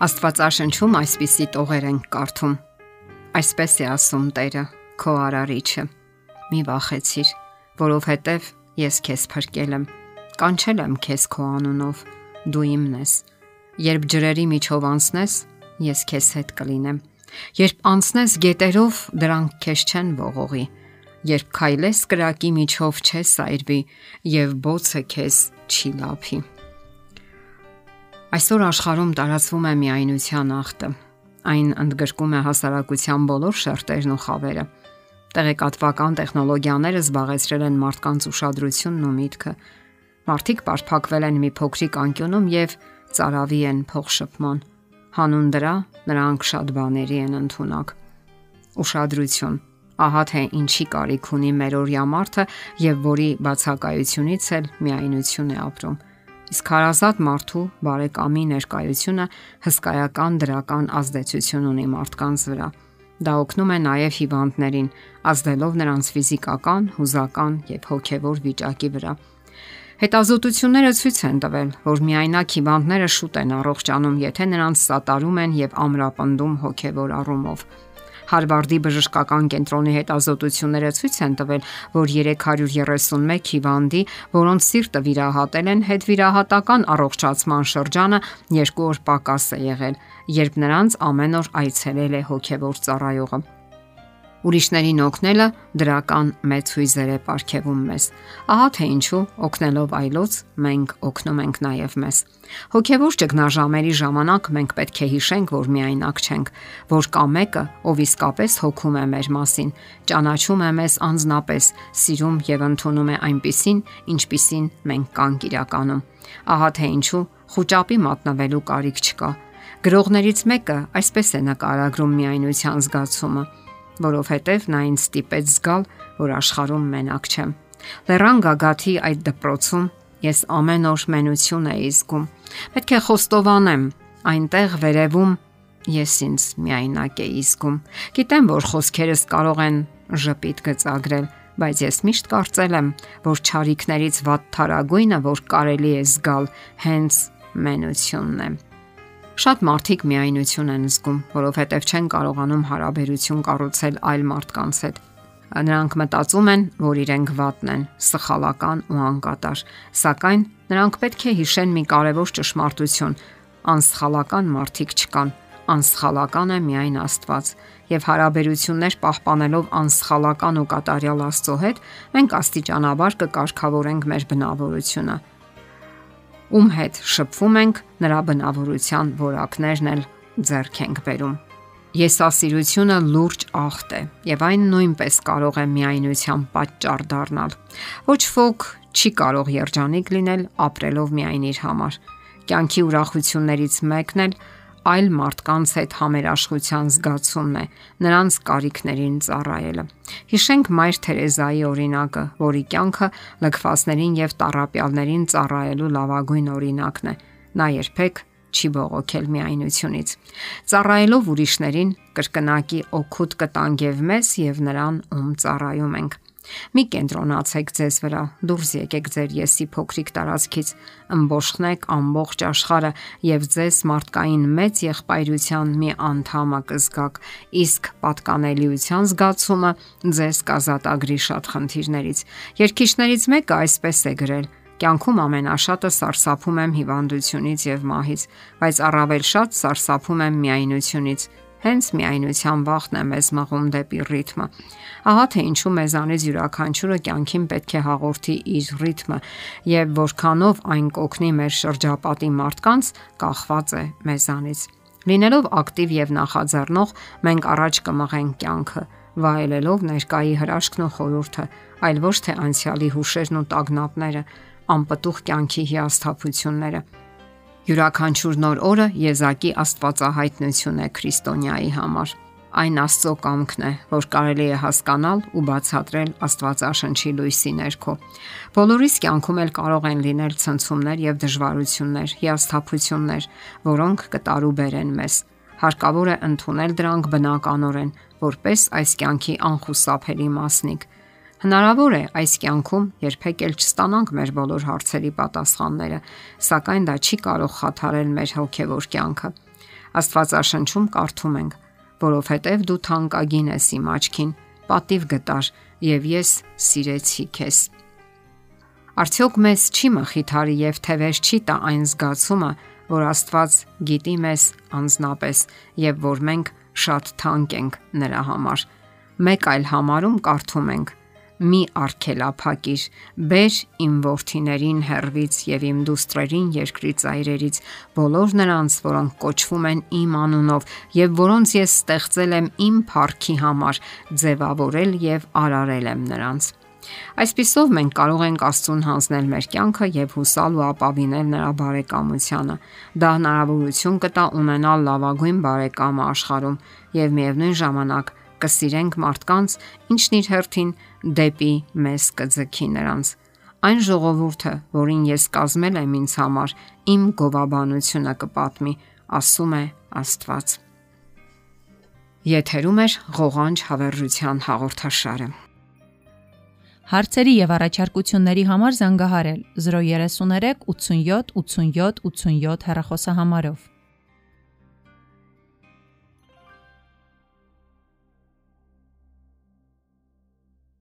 Աստվածաշնչում այսպիսի տողեր են կարդում. Այսպես է ասում Տերը, քո արարիչը. Մի վախեցիր, որովհետև ես քեզ փրկել եմ, կանչել եմ քեզ քո անունով, դու իմն ես։ Երբ ջրերի միջով անցնես, ես քեզ հետ կլինեմ։ Երբ անցնես գետերով, դրանք քեզ չեն ողողի։ Երբ քայլես կրակի միջով, չես այրվի, եւ բոցը քեզ չի լափի։ Այսօր աշխարհում տարածվում է միայնության ախտը։ Այն ընդգրկում է հասարակության բոլոր շերտերն ու խավերը։ Տեղեկատվական տեխնոլոգիաները զբաղեցրել են մարդկանց ուշադրությունն ու միտքը։ Մարդիկ բարփակվել են մի փոքրիկ անկյունում եւ ծարավի են փողշփման։ Հանուն դրա նրանք շատ բաների են ընդունակ։ Ուշադրություն ահա թե ինչի կարիք ունի մեր օրյա մարդը եւ որի բացակայությունից էլ միայնություն է ապրում։ Իսկ հարազատ մարդու բարեկամի ներկայությունը հսկայական դրական ազդեցություն ունի մարդկանց վրա։ Դա օգնում է նաև հիվանդներին, ազդելով նրանց ֆիզիկական, հուզական եւ հոգեվոր վիճակի վրա։ Հետազոտությունները ցույց են տվել, որ միայնակ հիվանդները շուտ են առողջանում, եթե նրանց սատարում են եւ ամրապնդում հոգեվոր առումով։ Հարվարդի բժշկական կենտրոնի հետազոտությունները ցույց են տվել, որ 331 հիվանդի, որոնց սիրտը վիրահատել են, հետ վիրահատական առողջացման շրջանը 2 օր պակաս է եղել, երբ նրանց ամեն օր այցելել է հոգևոր ծառայողը։ Ուրիշներին օգնելը դրական մեծ հույզեր է ապարգևում մեզ։ Ահա թե ինչու օգնելով այլոց մենք օգնում ենք նաև մեզ։ Հոգևոր ճգնաժամերի ժամանակ մենք պետք է հիշենք, որ միայնակ չենք, որ կա մեկը, ով իսկապես հոգում է մեր մասին, ճանաչում է մեզ անznապես, սիրում եւ ընդունում է այնպիսին, ինչպիսին մենք կանք իրականում։ Ահա թե ինչու խոճապի մատնվելու կարիք չկա։ Գրողներից մեկը այսպես է նկարագրում միայնության զգացումը որովհետև նա ինձ ստիպեց զգալ, որ աշխարհում մենակ չեմ։ Լեռան գագաթի այդ դպրոցում ես ամեն օր մենություն էի զգում։ Պետք է խոստովանեմ, այնտեղ վերևում ես ինձ միայնակ էի զգում։ Գիտեմ, որ խոսքերս կարող են ժպիտ գծագրել, բայց ես միշտ կարծել եմ, որ ճարիքներից վատ թարագույնը, որ կարելի է զգալ, հենց մենությունն է։ Շատ մարդիկ միայնություն են զգում, որովհետև չեն կարողանում հարաբերություն կառուցել այլ մարդկանց հետ։ Նրանք մտածում են, որ իրենք վատն են, սխալական ու անկատար, սակայն նրանք պետք է հիշեն մի կարևոր ճշմարտություն՝ անսխալական մարդիկ չկան, անսխալական է միայն Աստված։ Եվ հարաբերություններ պահպանելով անսխալական ու կատարյալ Աստծո հետ, մենք աստիճանաբար կկարգավորենք մեր բնավորությունը ում հետ շփվում ենք, նրա բնավորության որակներն էլ ձեռք ենք բերում։ Եսասիրությունը լուրջ ախտ է եւ այն նույնպես կարող է միայնության պատճառ դառնալ։ Ոչ ոք չի կարող երջանիկ լինել ապրելով միայն իր համար։ Կյանքի ուրախություններից մեկն էլ այլ մարդկանց հետ համերաշխության զգացումն է, նրանց կարիքներին ծառայելը։ Հիշենք Մայր Թերեզայի օրինակը, որի կյանքը լքվածներին եւ տարապյալներին ծառայելու լավագույն օրինակն է։ Նա երբեք չի բողոքել միայնությունից։ Ծառայելով ուրիշներին կրկնակի օգուտ կտանգև մեզ եւ նրան, ում ծառայում ենք։ Մի կենտրոնացեք ձեզ վրա, դուրս եկեք ձեր եսի փոքրիկ տարածքից, ըմբոշխնեք ամբողջ աշխարհը եւ ձեզ մարդկային մեծ եղբայրության մի անդամը կզգաք, իսկ պատկանելիության զգացումը ձեզ կազատագրի շատ խնդիրներից։ Երկիշներից մեկը այսպես է գրել. Կյանքում ամենաշատը սարսափում եմ հիվանդությունից եւ մահից, բայց առավել շատ սարսափում եմ միայնությունից Հենց միայնության վախն է մեզ մղում դեպի ռիթմը։ Ահա թե ինչու մեզանից յուրաքանչյուրը կյանքին պետք է հաղորդի իր ռիթմը եւ որքանով այն կօգնի մեր շրջապատի մարդկանց կախված է մեզանից։ Լինելով ակտիվ եւ նախաձեռնող, մենք առաջ կմղենք կյանքը, վայելելով ներկայի հրաշքն ու խորուրդը, այլ ոչ թե անցյալի հուշերն ու տագնապները, անպտուղ կյանքի հիասթափությունները։ Յուրաքանչյուր նոր օրը եզակի Աստվածահայտնություն է քրիստոնյայի համար։ Այն Աստծո կամքն է, որ կարելի է հասկանալ ու բացատրել Աստվածաշնչի լույսի ներքո։ Բոլորիս կյանքում էլ կարող են լինել ցնցումներ եւ դժվարություններ, հիասթափություններ, որոնք կտարուբերեն մեզ։ Հարկավոր է ընդունել դրանք բնականորեն, որպես այս կյանքի անխուսափելի մասնիկ Հնարավոր է այս կյանքում երբեք էլ չստանանք մեր բոլոր հարցերի պատասխանները, սակայն դա չի կարող խաթարել մեր հոգևոր կյանքը։ Աստվածաշնչում կարդում ենք. որովհետև դու թանկագին ես իմ աչքին, պատիվ գտար եւ ես սիրեցի քեզ։ Արդյոք մեզ չի մխիթարի եւ թևեր չի տա այն զգացումը, որ Աստված գիտի մեզ անznապես եւ որ մենք շատ թանկ ենք նրա համար։ Մեկ այլ համարում կարդում ենք մի արգելափակիր. Բեր իմ worthinerin հերվից եւ իմ դուստրերին երկրի ծայրերից բոլոր նրանց որոնք կոչվում են իմ անունով եւ որոնց ես ստեղծել եմ իմ парքի համար ձևավորել եւ արարել եմ նրանց Այսպիսով մենք կարող ենք Աստծուն հանձնել մեր կյանքը եւ հուսալ ու ապավինել նրա բարեկամությանը։ Դա հնարավորություն կտա ունենալ լավագույն բարեկամը աշխարհում եւ միևնույն ժամանակ կսիրենք մարդկանց, ինչն իր հերթին դեպի մեզ կձգի նրանց։ Այն ժողովուրդը, որին ես կազմել եմ ինձ համար, իմ գովաբանությունը կպատմի, ասում է Աստված։ Եթերում է ղողանջ հավերժության հաղորդաշարը։ Հարցերի եւ առաջարկությունների համար զանգահարել 033 87 87 87 հեռախոսահամարով։